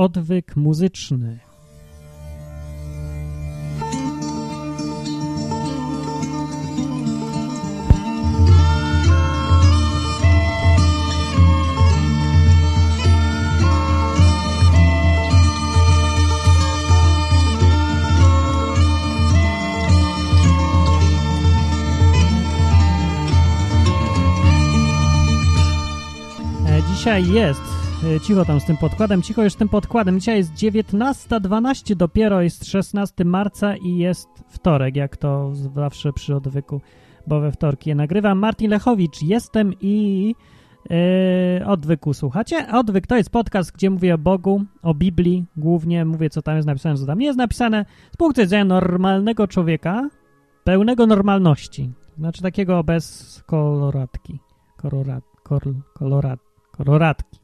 odwyk muzyczny. E, Dzisiaj jest, cicho tam z tym podkładem, cicho już z tym podkładem. Dzisiaj jest 19.12 dopiero, jest 16 marca i jest wtorek, jak to zawsze przy odwyku, bo we wtorki je nagrywam. Martin Lechowicz jestem i e, odwyku słuchacie. Odwyk to jest podcast, gdzie mówię o Bogu, o Biblii, głównie mówię, co tam jest napisane, co tam nie jest napisane, z punktu widzenia normalnego człowieka, pełnego normalności. Znaczy takiego bez koloratki. Kolorat, kol, kolorat, koloratki,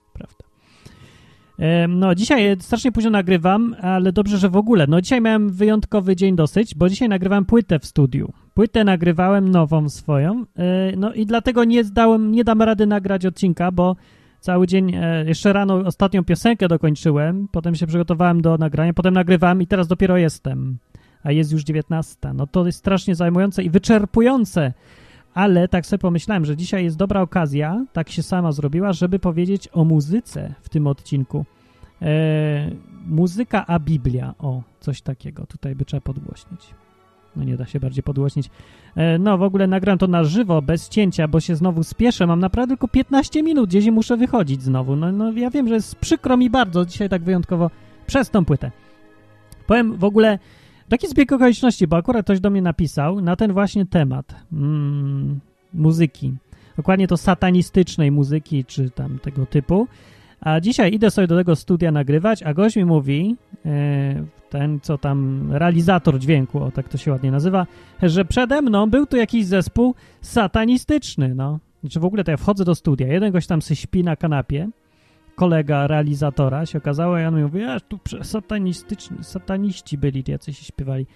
No, dzisiaj strasznie późno nagrywam, ale dobrze, że w ogóle. No, dzisiaj miałem wyjątkowy dzień dosyć, bo dzisiaj nagrywam płytę w studiu. Płytę nagrywałem nową swoją, e, no i dlatego nie zdałem, nie dam rady nagrać odcinka, bo cały dzień, e, jeszcze rano ostatnią piosenkę dokończyłem, potem się przygotowałem do nagrania, potem nagrywam i teraz dopiero jestem, a jest już 19. No to jest strasznie zajmujące i wyczerpujące, ale tak sobie pomyślałem, że dzisiaj jest dobra okazja, tak się sama zrobiła, żeby powiedzieć o muzyce w tym odcinku. E, muzyka a Biblia, o, coś takiego, tutaj by trzeba podgłośnić. No nie da się bardziej podgłośnić. E, no w ogóle nagram to na żywo, bez cięcia, bo się znowu spieszę, mam naprawdę tylko 15 minut, gdzieś muszę wychodzić znowu. No, no ja wiem, że jest przykro mi bardzo dzisiaj tak wyjątkowo przez tą płytę. Powiem w ogóle taki zbieg okoliczności, bo akurat ktoś do mnie napisał na ten właśnie temat mm, muzyki. Dokładnie to satanistycznej muzyki, czy tam tego typu. A dzisiaj idę sobie do tego studia nagrywać, a gość mi mówi, e, ten co tam, realizator dźwięku, o tak to się ładnie nazywa, że przede mną był tu jakiś zespół satanistyczny, no. Znaczy w ogóle to ja wchodzę do studia, jeden gość tam se śpi na kanapie, kolega realizatora się okazało i on mi mówi, a tu satanistyczni, sataniści byli, jacyś śpiewali.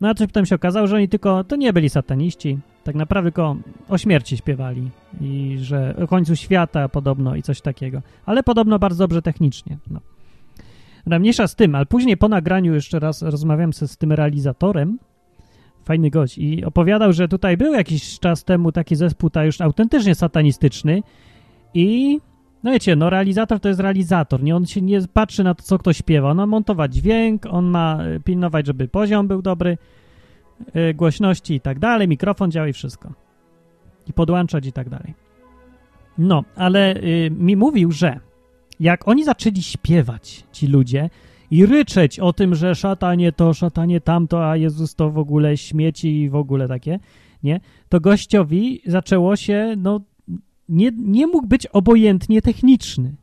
No a coś potem się okazało, że oni tylko, to nie byli sataniści, tak naprawdę tylko o śmierci śpiewali i że o końcu świata podobno i coś takiego. Ale podobno bardzo dobrze technicznie. No. Mniejsza z tym, ale później po nagraniu jeszcze raz rozmawiałem z tym realizatorem, fajny gość, i opowiadał, że tutaj był jakiś czas temu taki zespół ta już autentycznie satanistyczny i no wiecie, no realizator to jest realizator, nie? On się nie patrzy na to, co ktoś śpiewa, on ma montować dźwięk, on ma y, pilnować, żeby poziom był dobry, y, głośności i tak dalej, mikrofon działa i wszystko. I podłączać i tak dalej. No, ale y, mi mówił, że jak oni zaczęli śpiewać, ci ludzie, i ryczeć o tym, że szatanie to, szatanie tamto, a Jezus to w ogóle śmieci i w ogóle takie, nie? To gościowi zaczęło się, no, nie, nie mógł być obojętnie techniczny.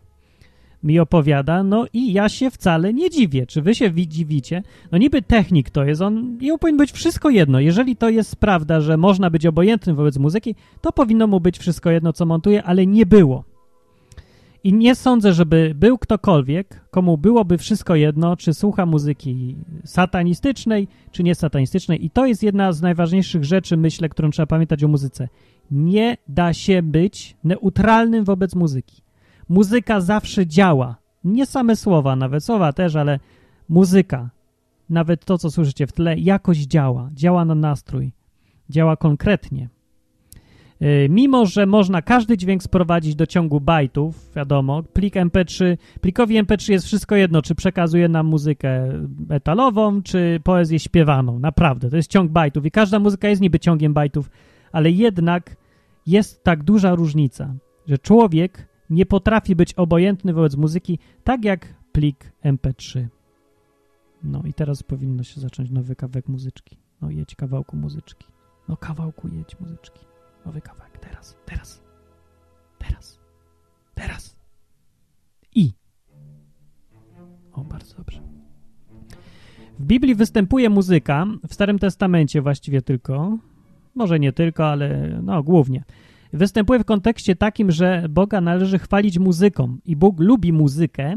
Mi opowiada, no i ja się wcale nie dziwię. Czy wy się wi- dziwicie? No niby technik to jest, on, jemu powinno być wszystko jedno. Jeżeli to jest prawda, że można być obojętnym wobec muzyki, to powinno mu być wszystko jedno, co montuje, ale nie było. I nie sądzę, żeby był ktokolwiek, komu byłoby wszystko jedno, czy słucha muzyki satanistycznej, czy niesatanistycznej. I to jest jedna z najważniejszych rzeczy, myślę, którą trzeba pamiętać o muzyce. Nie da się być neutralnym wobec muzyki. Muzyka zawsze działa. Nie same słowa, nawet słowa też, ale muzyka, nawet to, co słyszycie w tle, jakoś działa. Działa na nastrój. Działa konkretnie. Yy, Mimo, że można każdy dźwięk sprowadzić do ciągu bajtów, wiadomo, plik MP3, plikowi MP3 jest wszystko jedno, czy przekazuje nam muzykę metalową, czy poezję śpiewaną. Naprawdę, to jest ciąg bajtów i każda muzyka jest niby ciągiem bajtów, ale jednak jest tak duża różnica, że człowiek nie potrafi być obojętny wobec muzyki, tak jak plik MP3. No i teraz powinno się zacząć nowy kawałek muzyczki. No jedź kawałku muzyczki. No kawałku jedź muzyczki. Nowy kawałek. Teraz, teraz, teraz, teraz. I. O, bardzo dobrze. W Biblii występuje muzyka, w Starym Testamencie właściwie tylko, może nie tylko, ale no głównie. Występuje w kontekście takim, że Boga należy chwalić muzyką i Bóg lubi muzykę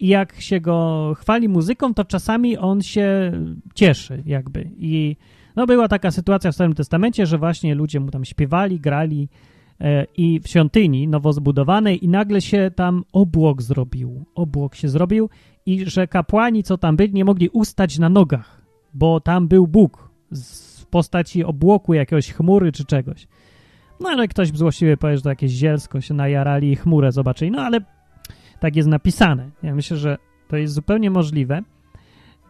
i jak się go chwali muzyką, to czasami on się cieszy jakby i no była taka sytuacja w Starym Testamencie, że właśnie ludzie mu tam śpiewali, grali e, i w świątyni nowo zbudowanej i nagle się tam obłok zrobił. Obłok się zrobił i że kapłani, co tam byli, nie mogli ustać na nogach, bo tam był Bóg w postaci obłoku jakiegoś chmury czy czegoś. No ale ktoś złośliwie powie, że to jakieś zielsko się najarali i chmurę zobaczyli. No ale tak jest napisane. Ja myślę, że to jest zupełnie możliwe.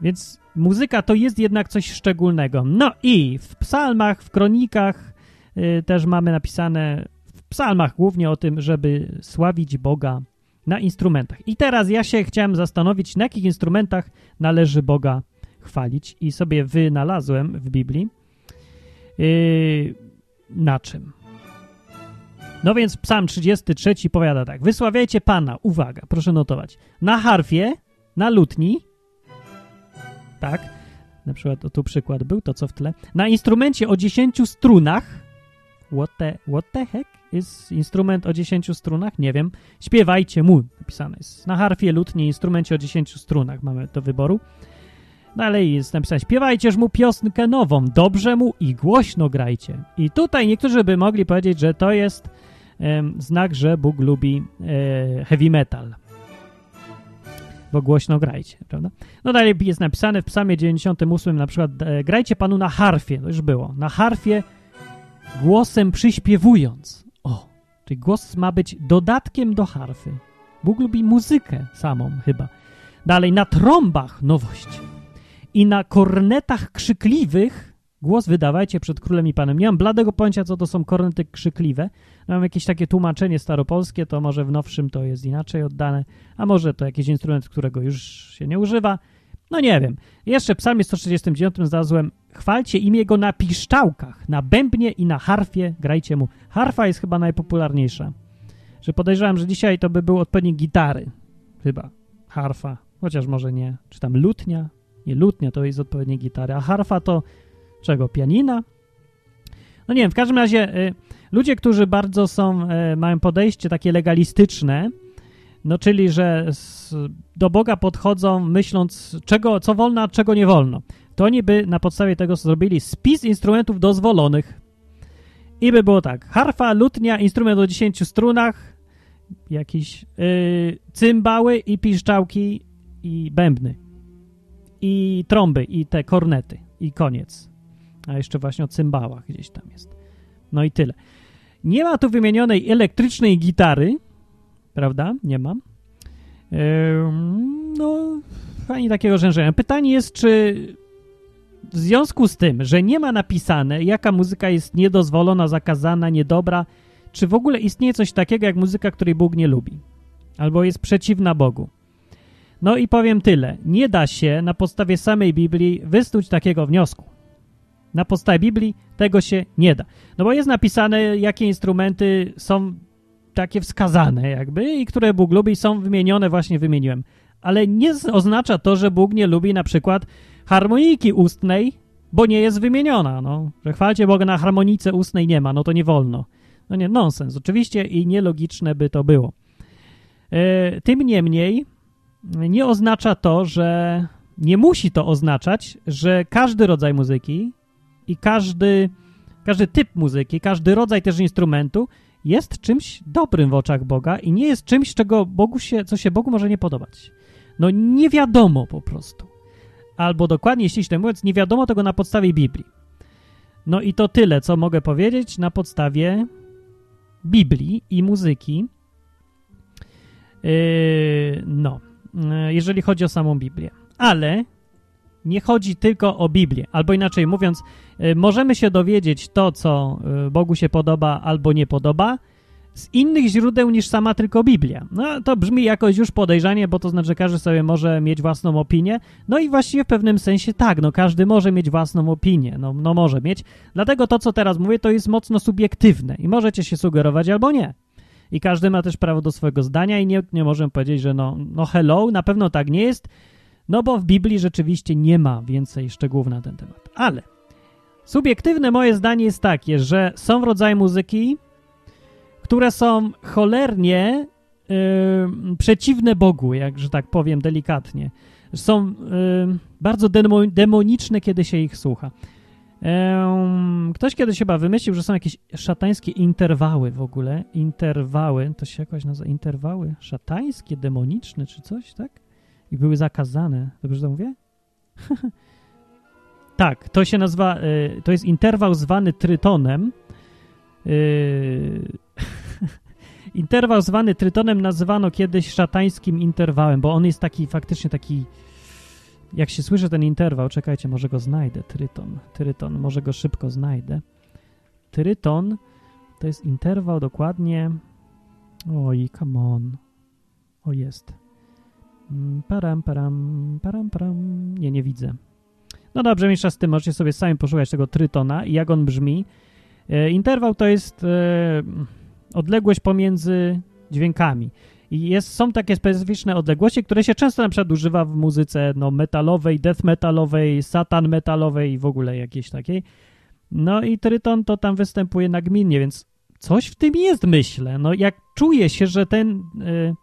Więc muzyka to jest jednak coś szczególnego. No i w psalmach, w kronikach y, też mamy napisane, w psalmach głównie o tym, żeby sławić Boga na instrumentach. I teraz ja się chciałem zastanowić, na jakich instrumentach należy Boga chwalić i sobie wynalazłem w Biblii yy, na czym. No więc psalm 33 powiada tak. Wysławiajcie Pana, uwaga, proszę notować, na harfie, na lutni, tak, na przykład o, tu przykład był, to co w tle, na instrumencie o 10 strunach, what the, what the heck? Jest instrument o 10 strunach? Nie wiem. Śpiewajcie mu, napisane jest. Na harfie, lutni, instrumencie o 10 strunach mamy do wyboru. Dalej jest napisane, śpiewajcież mu piosnkę nową, dobrze mu i głośno grajcie. I tutaj niektórzy by mogli powiedzieć, że to jest znak, że Bóg lubi e, heavy metal. Bo głośno grajcie, prawda? No dalej jest napisane w psalmie 98 na przykład e, grajcie Panu na harfie, to już było, na harfie głosem przyśpiewując. O, czyli głos ma być dodatkiem do harfy. Bóg lubi muzykę samą chyba. Dalej na trąbach nowość i na kornetach krzykliwych Głos wydawajcie przed królem i panem. Nie mam bladego pojęcia, co to są kornety krzykliwe. Mam jakieś takie tłumaczenie staropolskie, to może w nowszym to jest inaczej oddane, a może to jakiś instrument, którego już się nie używa. No nie wiem. Jeszcze w psalmie 139 znalazłem chwalcie imię go na piszczałkach, na bębnie i na harfie, grajcie mu. Harfa jest chyba najpopularniejsza. Że podejrzewam, że dzisiaj to by był odpowiednik gitary. Chyba. Harfa. Chociaż może nie. Czy tam lutnia? Nie, lutnia to jest odpowiednik gitary, a harfa to czego? Pianina? No nie wiem, w każdym razie y, ludzie, którzy bardzo są, y, mają podejście takie legalistyczne, no czyli, że z, do Boga podchodzą myśląc, czego, co wolno, a czego nie wolno, to oni by na podstawie tego zrobili spis instrumentów dozwolonych. I by było tak, harfa, lutnia, instrument o 10 strunach, jakieś yy, cymbały i piszczałki i bębny i trąby i te kornety i koniec. A jeszcze właśnie o cymbałach gdzieś tam jest. No i tyle. Nie ma tu wymienionej elektrycznej gitary, prawda? Nie ma. Yy, no, ani takiego rzężenia. Pytanie jest, czy w związku z tym, że nie ma napisane, jaka muzyka jest niedozwolona, zakazana, niedobra, czy w ogóle istnieje coś takiego jak muzyka, której Bóg nie lubi, albo jest przeciwna Bogu. No i powiem tyle. Nie da się na podstawie samej Biblii wysnuć takiego wniosku. Na podstawie Biblii tego się nie da. No bo jest napisane, jakie instrumenty są takie wskazane jakby i które Bóg lubi są wymienione, właśnie wymieniłem. Ale nie oznacza to, że Bóg nie lubi na przykład harmoniki ustnej, bo nie jest wymieniona, no. Że chwalcie Boga na harmonice ustnej nie ma, no to nie wolno. No nie, nonsens oczywiście i nielogiczne by to było. E, tym niemniej nie oznacza to, że nie musi to oznaczać, że każdy rodzaj muzyki i każdy, każdy typ muzyki, każdy rodzaj też instrumentu jest czymś dobrym w oczach Boga i nie jest czymś, czego Bogu się, co się Bogu może nie podobać. No nie wiadomo po prostu. Albo dokładnie, ściśle mówiąc, nie wiadomo tego na podstawie Biblii. No i to tyle, co mogę powiedzieć na podstawie Biblii i muzyki. Yy, no, jeżeli chodzi o samą Biblię. Ale nie chodzi tylko o Biblię, albo inaczej mówiąc, y, możemy się dowiedzieć to, co y, Bogu się podoba albo nie podoba, z innych źródeł niż sama tylko Biblia. No to brzmi jakoś już podejrzanie, bo to znaczy, że każdy sobie może mieć własną opinię. No i właściwie w pewnym sensie tak, no każdy może mieć własną opinię, no, no może mieć. Dlatego to, co teraz mówię, to jest mocno subiektywne i możecie się sugerować albo nie. I każdy ma też prawo do swojego zdania i nie, nie możemy powiedzieć, że no, no hello, na pewno tak nie jest, no bo w Biblii rzeczywiście nie ma więcej szczegółów na ten temat. Ale subiektywne moje zdanie jest takie, że są rodzaje muzyki, które są cholernie yy, przeciwne Bogu, jak że tak powiem delikatnie. Są yy, bardzo demo, demoniczne, kiedy się ich słucha. Ktoś kiedyś chyba wymyślił, że są jakieś szatańskie interwały w ogóle. Interwały, to się jakoś nazywa interwały szatańskie, demoniczne czy coś, tak? I były zakazane. Dobrze to mówię? tak, to się nazywa, y, to jest interwał zwany trytonem. Y, interwał zwany trytonem nazywano kiedyś szatańskim interwałem, bo on jest taki faktycznie taki jak się słyszy ten interwał, czekajcie, może go znajdę, tryton, tryton, może go szybko znajdę. Tryton to jest interwał dokładnie, oj, come on, o jest, mm, param, param, param, param, nie, nie widzę. No dobrze, mniejsza z tym, możecie sobie sami poszukać tego trytona i jak on brzmi. E, interwał to jest e, odległość pomiędzy dźwiękami. I jest, są takie specyficzne odległości, które się często na przykład używa w muzyce no, metalowej, death metalowej, satan metalowej i w ogóle jakiejś takiej. No i tryton to tam występuje nagminnie, więc coś w tym jest, myślę. No jak czuje się, że ten y,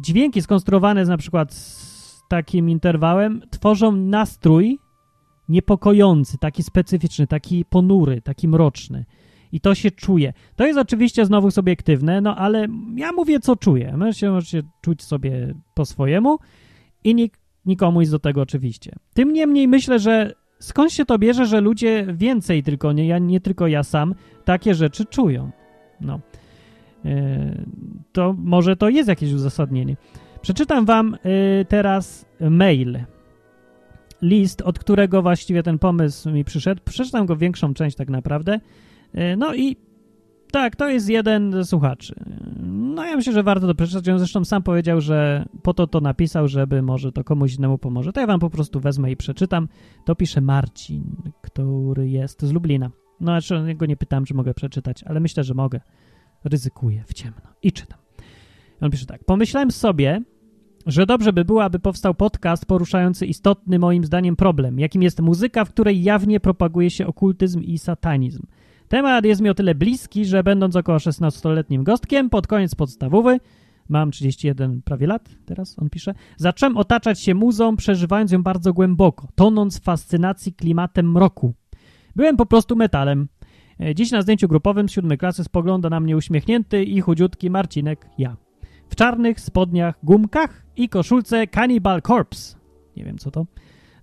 dźwięki skonstruowane na przykład z takim interwałem tworzą nastrój niepokojący, taki specyficzny, taki ponury, taki mroczny i to się czuje. To jest oczywiście znowu subiektywne, no ale ja mówię, co czuję. Możecie, możecie czuć sobie po swojemu i nik, nikomu do tego oczywiście. Tym niemniej myślę, że skąd się to bierze, że ludzie więcej tylko, nie, ja, nie tylko ja sam, takie rzeczy czują. No. Yy, to może to jest jakieś uzasadnienie. Przeczytam wam yy, teraz mail. List, od którego właściwie ten pomysł mi przyszedł. Przeczytam go większą część tak naprawdę. E, no i tak, to jest jeden z słuchaczy. No ja myślę, że warto to przeczytać. On zresztą sam powiedział, że po to to napisał, żeby może to komuś innemu pomoże. To ja wam po prostu wezmę i przeczytam. To pisze Marcin, który jest z Lublina. No, znaczy, go nie pytałem, czy mogę przeczytać, ale myślę, że mogę. Ryzykuję w ciemno. I czytam. On pisze tak. Pomyślałem sobie, że dobrze by było, aby powstał podcast poruszający istotny moim zdaniem problem, jakim jest muzyka, w której jawnie propaguje się okultyzm i satanizm. Temat jest mi o tyle bliski, że będąc około 16-letnim gostkiem, pod koniec podstawowy, mam 31 prawie lat, teraz on pisze, zacząłem otaczać się muzą, przeżywając ją bardzo głęboko, tonąc w fascynacji klimatem mroku. Byłem po prostu metalem. E, dziś na zdjęciu grupowym z siódmej klasy spogląda na mnie uśmiechnięty i chudziutki Marcinek, ja. W czarnych spodniach, gumkach i koszulce Cannibal Corpse. Nie wiem co to.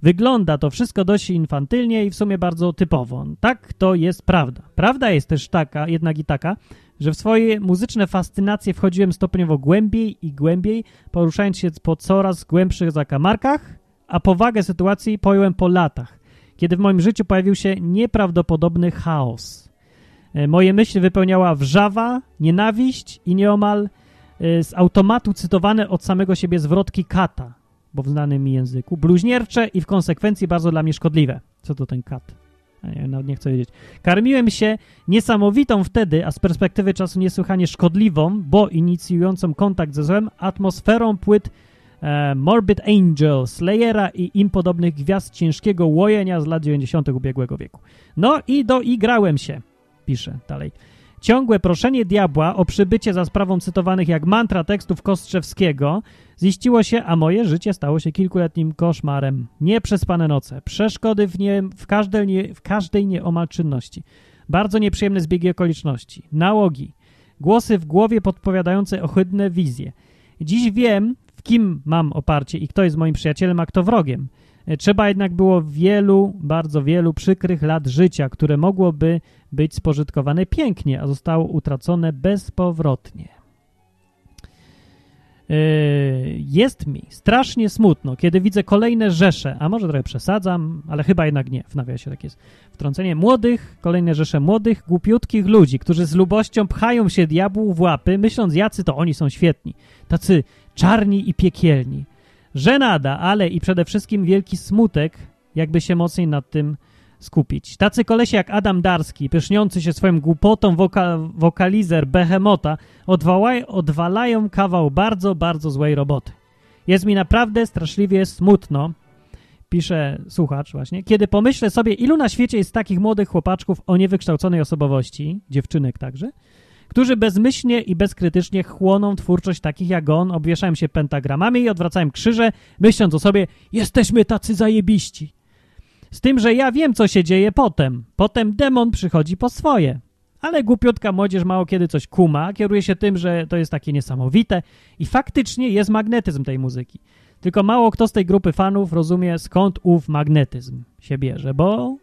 Wygląda to wszystko dość infantylnie i w sumie bardzo typowo. Tak, to jest prawda. Prawda jest też taka, jednak i taka, że w swoje muzyczne fascynacje wchodziłem stopniowo głębiej i głębiej, poruszając się po coraz głębszych zakamarkach, a powagę sytuacji pojąłem po latach, kiedy w moim życiu pojawił się nieprawdopodobny chaos. E, moje myśli wypełniała wrzawa, nienawiść i nieomal e, z automatu cytowane od samego siebie zwrotki kata, bo w znanym mi języku, bluźniercze i w konsekwencji bardzo dla mnie szkodliwe. Co to ten kat? Nie, nawet nie chcę wiedzieć. Karmiłem się niesamowitą wtedy, a z perspektywy czasu niesłychanie szkodliwą, bo inicjującą kontakt ze złem, atmosferą płyt e, Morbid Angel, Slayera i im podobnych gwiazd ciężkiego łojenia z lat 90. ubiegłego wieku. No i doigrałem się, pisze dalej. Ciągłe proszenie diabła o przybycie za sprawą cytowanych jak mantra tekstów Kostrzewskiego ziściło się, a moje życie stało się kilkuletnim koszmarem. Nieprzespane noce, przeszkody w, nie, w, każdej, nie, w każdej nieomal czynności, bardzo nieprzyjemne zbiegi okoliczności, nałogi, głosy w głowie podpowiadające ohydne wizje. Dziś wiem, w kim mam oparcie i kto jest moim przyjacielem, a kto wrogiem – trzeba jednak było wielu, bardzo wielu przykrych lat życia, które mogłoby być spożytkowane pięknie, a zostało utracone bezpowrotnie. E, jest mi strasznie smutno, kiedy widzę kolejne rzesze, a może trochę przesadzam, ale chyba jednak nie, w nawiasie tak jest, wtrącenie młodych, kolejne rzesze młodych, głupiutkich ludzi, którzy z lubością pchają się diabłu w łapy, myśląc jacy to oni są świetni, tacy czarni i piekielni. Żenada, ale i przede wszystkim wielki smutek, jakby się mocniej nad tym skupić. Tacy kolesie jak Adam Darski, pyszniący się swoją głupotą woka wokalizer Behemota, odwalają kawał bardzo, bardzo złej roboty. Jest mi naprawdę straszliwie smutno, pisze słuchacz właśnie, kiedy pomyślę sobie, ilu na świecie jest takich młodych chłopaczków o niewykształconej osobowości, dziewczynek także, którzy bezmyślnie i bezkrytycznie chłoną twórczość takich jak on, obwieszają się pentagramami i odwracają krzyże, myśląc o sobie, jesteśmy tacy zajebiści. Z tym, że ja wiem, co się dzieje potem. Potem demon przychodzi po swoje. Ale głupiutka młodzież mało kiedy coś kuma, kieruje się tym, że to jest takie niesamowite i faktycznie jest magnetyzm tej muzyki. Tylko mało kto z tej grupy fanów rozumie, skąd ów magnetyzm się bierze, bo,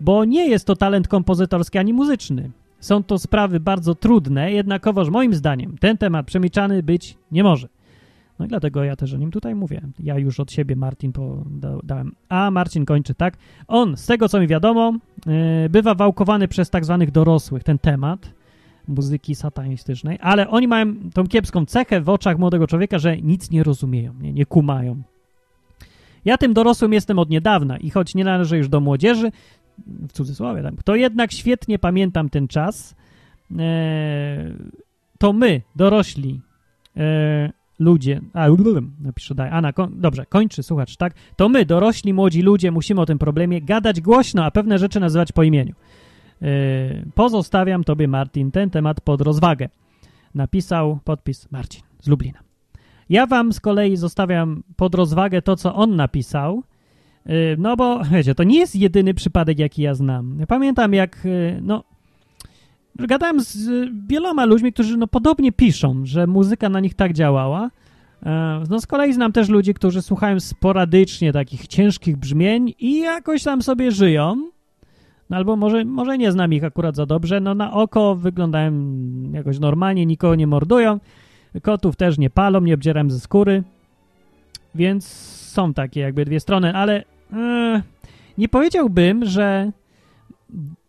bo nie jest to talent kompozytorski ani muzyczny. Są to sprawy bardzo trudne, jednakowoż moim zdaniem ten temat przemilczany być nie może. No i dlatego ja też o nim tutaj mówię. Ja już od siebie Martin dałem. A Marcin kończy tak. On, z tego co mi wiadomo, yy, bywa wałkowany przez tak zwanych dorosłych, ten temat muzyki satanistycznej, ale oni mają tą kiepską cechę w oczach młodego człowieka, że nic nie rozumieją, nie, nie kumają. Ja tym dorosłym jestem od niedawna i choć nie należę już do młodzieży, w cudzysłowie, tak, to jednak świetnie pamiętam ten czas. E, to my, dorośli e, ludzie, a napiszę daj, Ana, ko dobrze, kończy, słuchacz, tak? To my, dorośli, młodzi ludzie, musimy o tym problemie gadać głośno, a pewne rzeczy nazywać po imieniu. E, pozostawiam tobie, Martin, ten temat pod rozwagę. Napisał podpis Marcin z Lublina. Ja wam z kolei zostawiam pod rozwagę to, co on napisał, no bo, wiecie, to nie jest jedyny przypadek, jaki ja znam. Pamiętam, jak, y, no, gadałem z wieloma ludźmi, którzy, no, podobnie piszą, że muzyka na nich tak działała. E, no, z kolei znam też ludzi, którzy słuchają sporadycznie takich ciężkich brzmień i jakoś tam sobie żyją. No, albo może, może nie znam ich akurat za dobrze. No, na oko wyglądają jakoś normalnie, nikogo nie mordują. Kotów też nie palą, nie obdzieram ze skóry. Więc są takie jakby dwie strony, ale E, nie powiedziałbym, że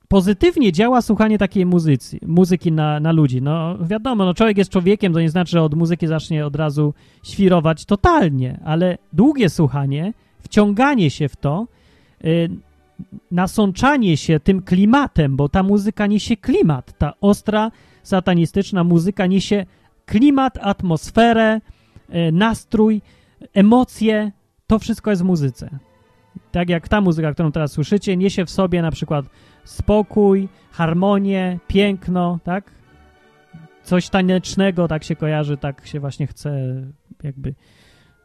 pozytywnie działa słuchanie takiej muzyki, muzyki na, na ludzi. No wiadomo, no człowiek jest człowiekiem, to nie znaczy, że od muzyki zacznie od razu świrować totalnie, ale długie słuchanie, wciąganie się w to, yy, nasączanie się tym klimatem, bo ta muzyka niesie klimat, ta ostra, satanistyczna muzyka niesie klimat, atmosferę, yy, nastrój, emocje, to wszystko jest w muzyce tak jak ta muzyka, którą teraz słyszycie, niesie w sobie na przykład spokój, harmonię, piękno, tak? Coś tanecznego, tak się kojarzy, tak się właśnie chce jakby,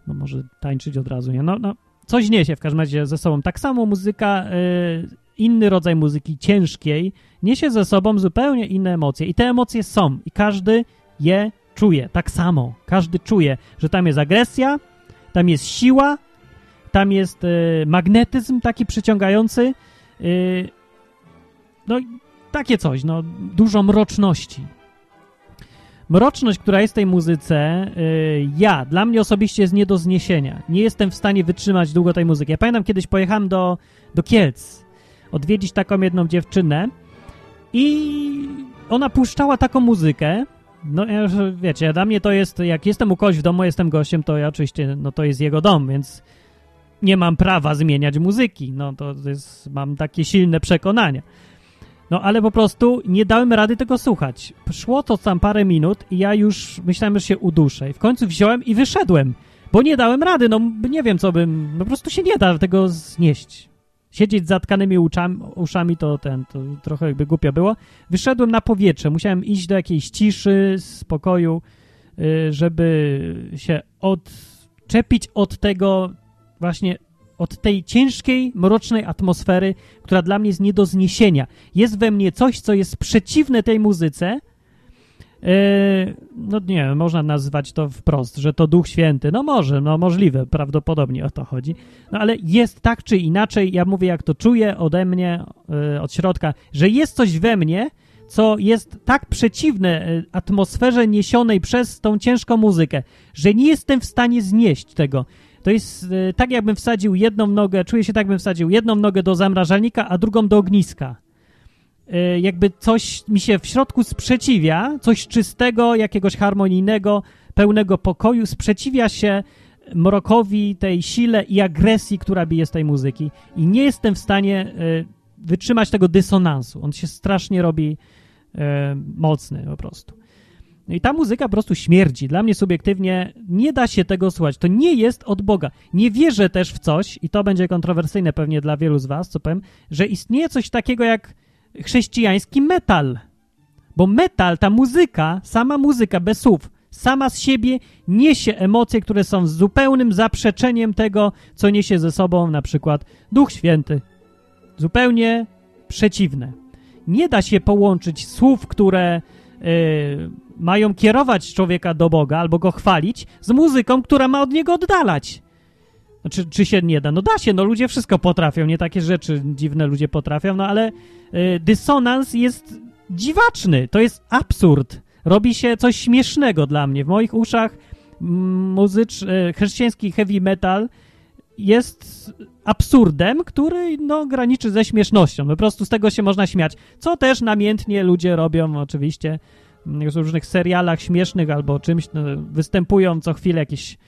no może tańczyć od razu, nie? No, no coś niesie w każdym razie ze sobą. Tak samo muzyka, y, inny rodzaj muzyki ciężkiej niesie ze sobą zupełnie inne emocje i te emocje są i każdy je czuje tak samo. Każdy czuje, że tam jest agresja, tam jest siła, tam jest e, magnetyzm taki przyciągający. E, no takie coś, no dużo mroczności. Mroczność, która jest w tej muzyce, e, ja, dla mnie osobiście jest nie do zniesienia. Nie jestem w stanie wytrzymać długo tej muzyki. Ja pamiętam, kiedyś pojechałem do, do Kielc odwiedzić taką jedną dziewczynę i ona puszczała taką muzykę, no wiecie, dla mnie to jest, jak jestem u kogoś w domu, jestem gościem, to ja oczywiście, no to jest jego dom, więc nie mam prawa zmieniać muzyki. No to jest, mam takie silne przekonania. No ale po prostu nie dałem rady tego słuchać. Szło to tam parę minut i ja już myślałem, że się uduszę. I w końcu wziąłem i wyszedłem, bo nie dałem rady. No nie wiem, co bym... No po prostu się nie da tego znieść. Siedzieć z zatkanymi uszami, uszami to ten, to trochę jakby głupio było. Wyszedłem na powietrze. Musiałem iść do jakiejś ciszy, spokoju, y, żeby się odczepić od tego właśnie od tej ciężkiej, mrocznej atmosfery, która dla mnie jest nie do zniesienia. Jest we mnie coś, co jest przeciwne tej muzyce. Yy, no nie, można nazwać to wprost, że to Duch Święty. No może, no możliwe, prawdopodobnie o to chodzi. No ale jest tak czy inaczej, ja mówię jak to czuję ode mnie, yy, od środka, że jest coś we mnie, co jest tak przeciwne e, atmosferze niesionej przez tą ciężką muzykę, że nie jestem w stanie znieść tego. To jest y, tak, jakbym wsadził jedną nogę, czuję się tak, jakbym wsadził jedną nogę do zamrażalnika, a drugą do ogniska. Y, jakby coś mi się w środku sprzeciwia, coś czystego, jakiegoś harmonijnego, pełnego pokoju, sprzeciwia się mrokowi, tej sile i agresji, która bije z tej muzyki. I nie jestem w stanie y, wytrzymać tego dysonansu. On się strasznie robi mocny po prostu. No i ta muzyka po prostu śmierdzi. Dla mnie subiektywnie nie da się tego słuchać. To nie jest od Boga. Nie wierzę też w coś, i to będzie kontrowersyjne pewnie dla wielu z was, co powiem, że istnieje coś takiego jak chrześcijański metal. Bo metal, ta muzyka, sama muzyka bez słów, sama z siebie niesie emocje, które są zupełnym zaprzeczeniem tego, co niesie ze sobą na przykład Duch Święty. Zupełnie przeciwne. Nie da się połączyć słów, które yy, mają kierować człowieka do Boga albo go chwalić, z muzyką, która ma od niego oddalać. Znaczy, czy się nie da? No da się, no ludzie wszystko potrafią, nie takie rzeczy dziwne ludzie potrafią, no ale y, dysonans jest dziwaczny, to jest absurd. Robi się coś śmiesznego dla mnie. W moich uszach muzycz, y, chrześcijański heavy metal jest absurdem, który no, graniczy ze śmiesznością. Po prostu z tego się można śmiać. Co też namiętnie ludzie robią oczywiście różnych serialach śmiesznych albo czymś. No, występują co chwilę jakieś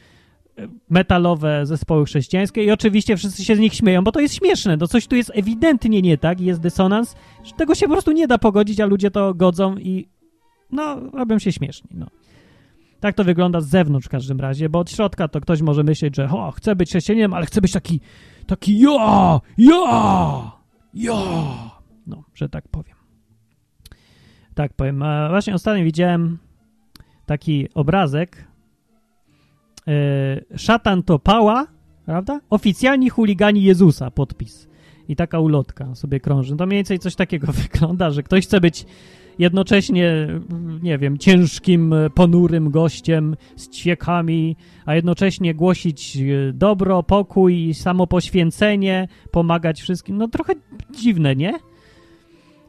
metalowe zespoły chrześcijańskie i oczywiście wszyscy się z nich śmieją, bo to jest śmieszne, to coś tu jest ewidentnie nie tak, jest dysonans, że tego się po prostu nie da pogodzić, a ludzie to godzą i no, robią się śmieszni, no. Tak to wygląda z zewnątrz w każdym razie, bo od środka to ktoś może myśleć, że o, chcę być chrześcijaninem, ale chcę być taki, taki ja, ja, ja, no, że tak powiem. Tak powiem. Właśnie ostatnio widziałem taki obrazek, E, szatan to pała, prawda? Oficjalni chuligani Jezusa, podpis. I taka ulotka sobie krąży. To mniej więcej coś takiego wygląda, że ktoś chce być jednocześnie, nie wiem, ciężkim, ponurym gościem z ćwiekami, a jednocześnie głosić e, dobro, pokój samopoświęcenie, pomagać wszystkim. No trochę dziwne, nie?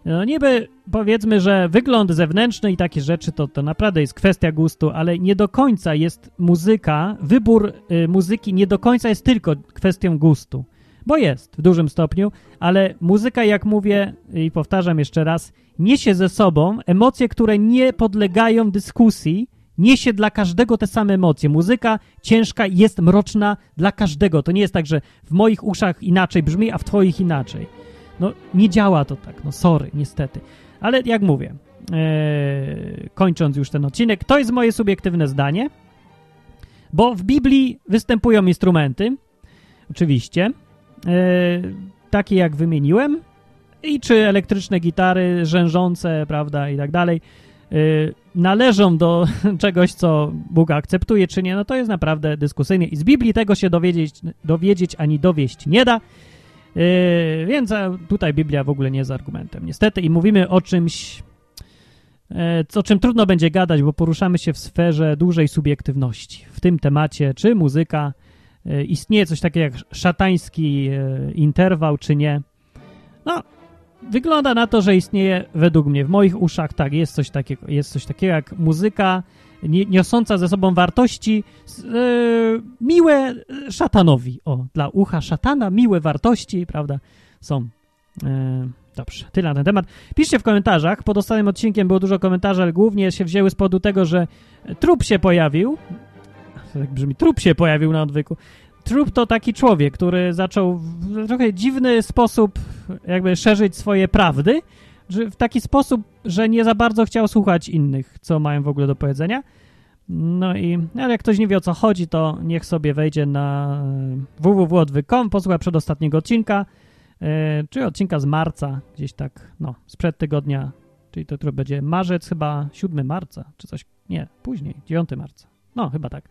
No niby powiedzmy, że wygląd zewnętrzny i takie rzeczy to, to naprawdę jest kwestia gustu, ale nie do końca jest muzyka, wybór y, muzyki nie do końca jest tylko kwestią gustu. Bo jest w dużym stopniu, ale muzyka, jak mówię i powtarzam jeszcze raz, niesie ze sobą emocje, które nie podlegają dyskusji, niesie dla każdego te same emocje. Muzyka ciężka jest mroczna dla każdego. To nie jest tak, że w moich uszach inaczej brzmi, a w twoich inaczej. No, nie działa to tak, no sorry, niestety. Ale jak mówię, ee, kończąc już ten odcinek, to jest moje subiektywne zdanie, bo w Biblii występują instrumenty, oczywiście, e, takie jak wymieniłem, i czy elektryczne gitary rzężące, prawda, i tak dalej, e, należą do czegoś, co Bóg akceptuje, czy nie, no to jest naprawdę dyskusyjne i z Biblii tego się dowiedzieć, dowiedzieć ani dowieść nie da. Yy, więc tutaj Biblia w ogóle nie jest argumentem, niestety. I mówimy o czymś, e, o czym trudno będzie gadać, bo poruszamy się w sferze dużej subiektywności. W tym temacie, czy muzyka, e, istnieje coś takiego jak szatański e, interwał, czy nie. No, wygląda na to, że istnieje według mnie, w moich uszach, tak, jest coś takiego, jest coś takiego jak muzyka niosąca ze sobą wartości e, miłe szatanowi. O, dla ucha szatana miłe wartości, prawda, są. E, dobrze, tyle na ten temat. Piszcie w komentarzach. Pod ostatnim odcinkiem było dużo komentarzy, ale głównie się wzięły z powodu tego, że trup się pojawił. Tak brzmi, trup się pojawił na odwyku. Trup to taki człowiek, który zaczął w trochę dziwny sposób jakby szerzyć swoje prawdy, w taki sposób, że nie za bardzo chciał słuchać innych, co mają w ogóle do powiedzenia. No i ale jak ktoś nie wie o co chodzi, to niech sobie wejdzie na www.odwyk.com, posłucha przedostatniego odcinka, yy, czy odcinka z marca, gdzieś tak, no, sprzed tygodnia, czyli to, który będzie marzec, chyba 7 marca, czy coś, nie, później, 9 marca, no, chyba tak.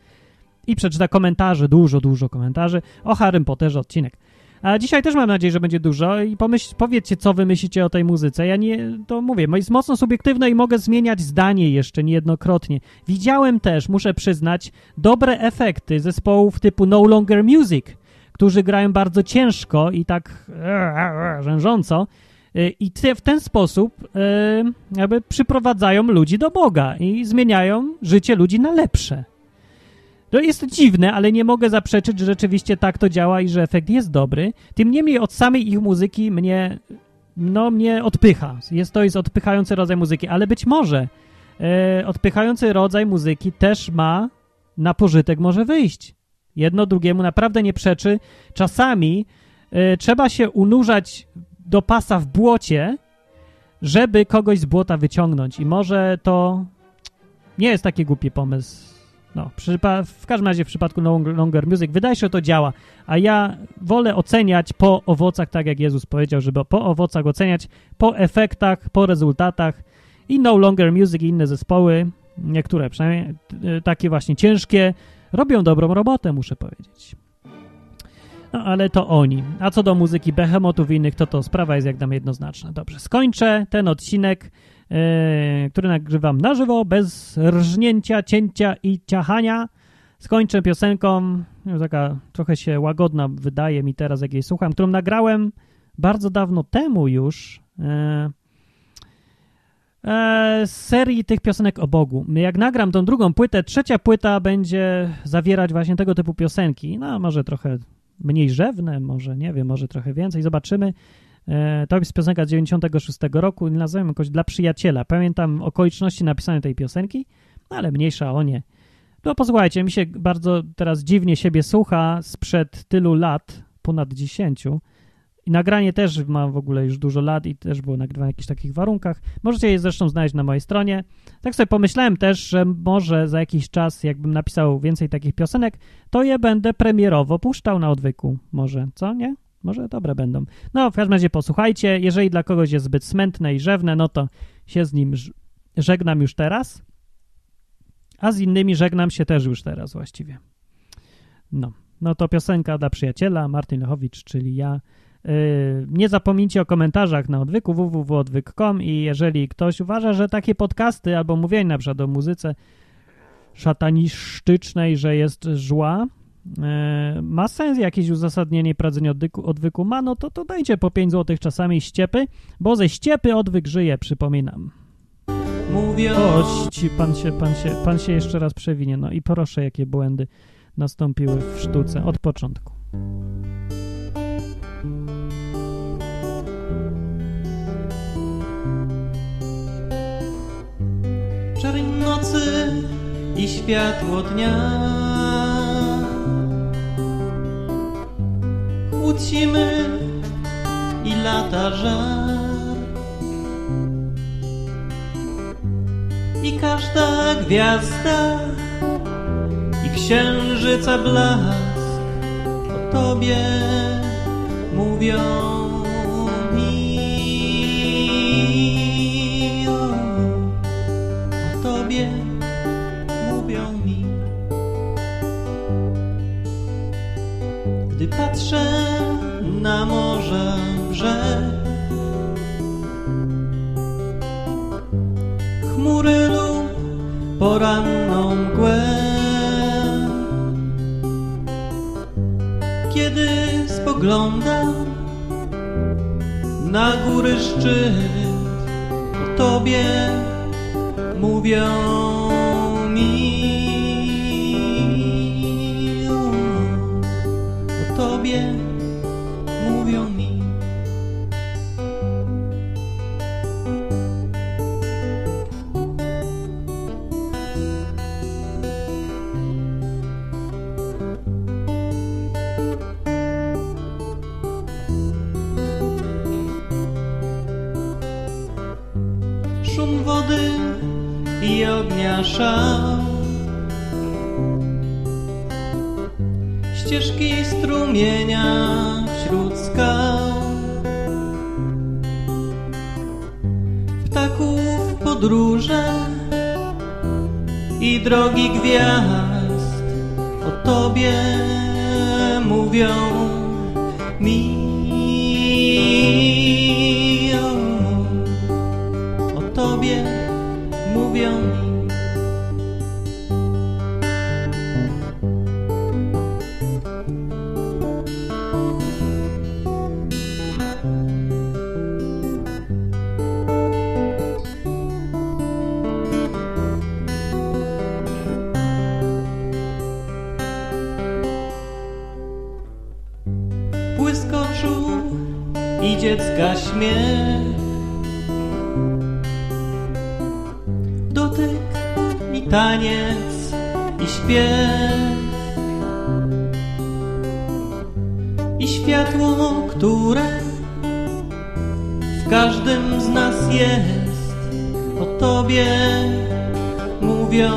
I przeczyta komentarze, dużo, dużo komentarzy o Harrym Potterze odcinek. A dzisiaj też mam nadzieję, że będzie dużo i pomyśl, powiedzcie, co wy myślicie o tej muzyce. Ja nie, to mówię, jest mocno subiektywne i mogę zmieniać zdanie jeszcze niejednokrotnie. Widziałem też, muszę przyznać, dobre efekty zespołów typu No Longer Music, którzy grają bardzo ciężko i tak rzężąco i w ten sposób jakby przyprowadzają ludzi do Boga i zmieniają życie ludzi na lepsze. To jest dziwne, ale nie mogę zaprzeczyć, że rzeczywiście tak to działa i że efekt jest dobry. Tym niemniej od samej ich muzyki mnie, no, mnie odpycha. Jest to jest odpychający rodzaj muzyki, ale być może e, odpychający rodzaj muzyki też ma na pożytek może wyjść. Jedno drugiemu naprawdę nie przeczy. Czasami e, trzeba się unurzać do pasa w błocie, żeby kogoś z błota wyciągnąć. I może to nie jest taki głupi pomysł no, w każdym razie w przypadku Longer Music wydaje się, że to działa, a ja wolę oceniać po owocach, tak jak Jezus powiedział, żeby po owocach oceniać, po efektach, po rezultatach i No Longer Music i inne zespoły niektóre przynajmniej y, takie właśnie ciężkie, robią dobrą robotę, muszę powiedzieć. No, ale to oni. A co do muzyki Behemotów i innych, to to sprawa jest jak nam jednoznaczna. Dobrze, skończę ten odcinek, który nagrywam na żywo, bez rżnięcia, cięcia i ciachania. Skończę piosenką, taka trochę się łagodna wydaje mi teraz, jak jej słucham, którą nagrałem bardzo dawno temu już. Yy, z serii tych piosenek o Bogu. Jak nagram tą drugą płytę, trzecia płyta będzie zawierać właśnie tego typu piosenki. No, może trochę mniej rzewne, może nie wiem, może trochę więcej, zobaczymy. E, to jest piosenka z 96 roku, nazywam jakoś dla przyjaciela. Pamiętam okoliczności napisania tej piosenki, no ale mniejsza o nie. No posłuchajcie, mi się bardzo teraz dziwnie siebie słucha sprzed tylu lat, ponad 10. I nagranie też ma w ogóle już dużo lat i też było nagrywane w jakichś takich warunkach. Możecie je zresztą znaleźć na mojej stronie. Tak sobie pomyślałem też, że może za jakiś czas, jakbym napisał więcej takich piosenek, to je będę premierowo puszczał na odwyku. Może, co? Nie? Może dobre będą. No, w każdym razie posłuchajcie. Jeżeli dla kogoś jest zbyt smętne i rzewne, no to się z nim żegnam już teraz. A z innymi żegnam się też już teraz właściwie. No, no to piosenka dla przyjaciela, Martin Lechowicz, czyli ja. Yy, nie zapomnijcie o komentarzach na odwyku www.odwyk.com i jeżeli ktoś uważa, że takie podcasty albo mówienie na przykład o muzyce szatanisztycznej, że jest yy, ma sens jakieś uzasadnienie prowadzenia odwyku, odwyku ma, no to to dajcie po 5 zł czasami ściepy, bo ze ściepy odwyk żyje, przypominam. Mówią... O, pan się, pan, się, pan się jeszcze raz przewinie, no i proszę, jakie błędy nastąpiły w sztuce od początku. czarń nocy i światło dnia. Zimy i lata żar. I każda gwiazda i księżyca blask o Tobie mówią. Patrzę na morze brzeg. Chmury lub poranną mgłę. Kiedy spoglądam na góry szczyt, o Tobie mówią podróże I drogi gwiazd O Tobie mówią mi I światło, które w każdym z nas jest, o Tobie mówią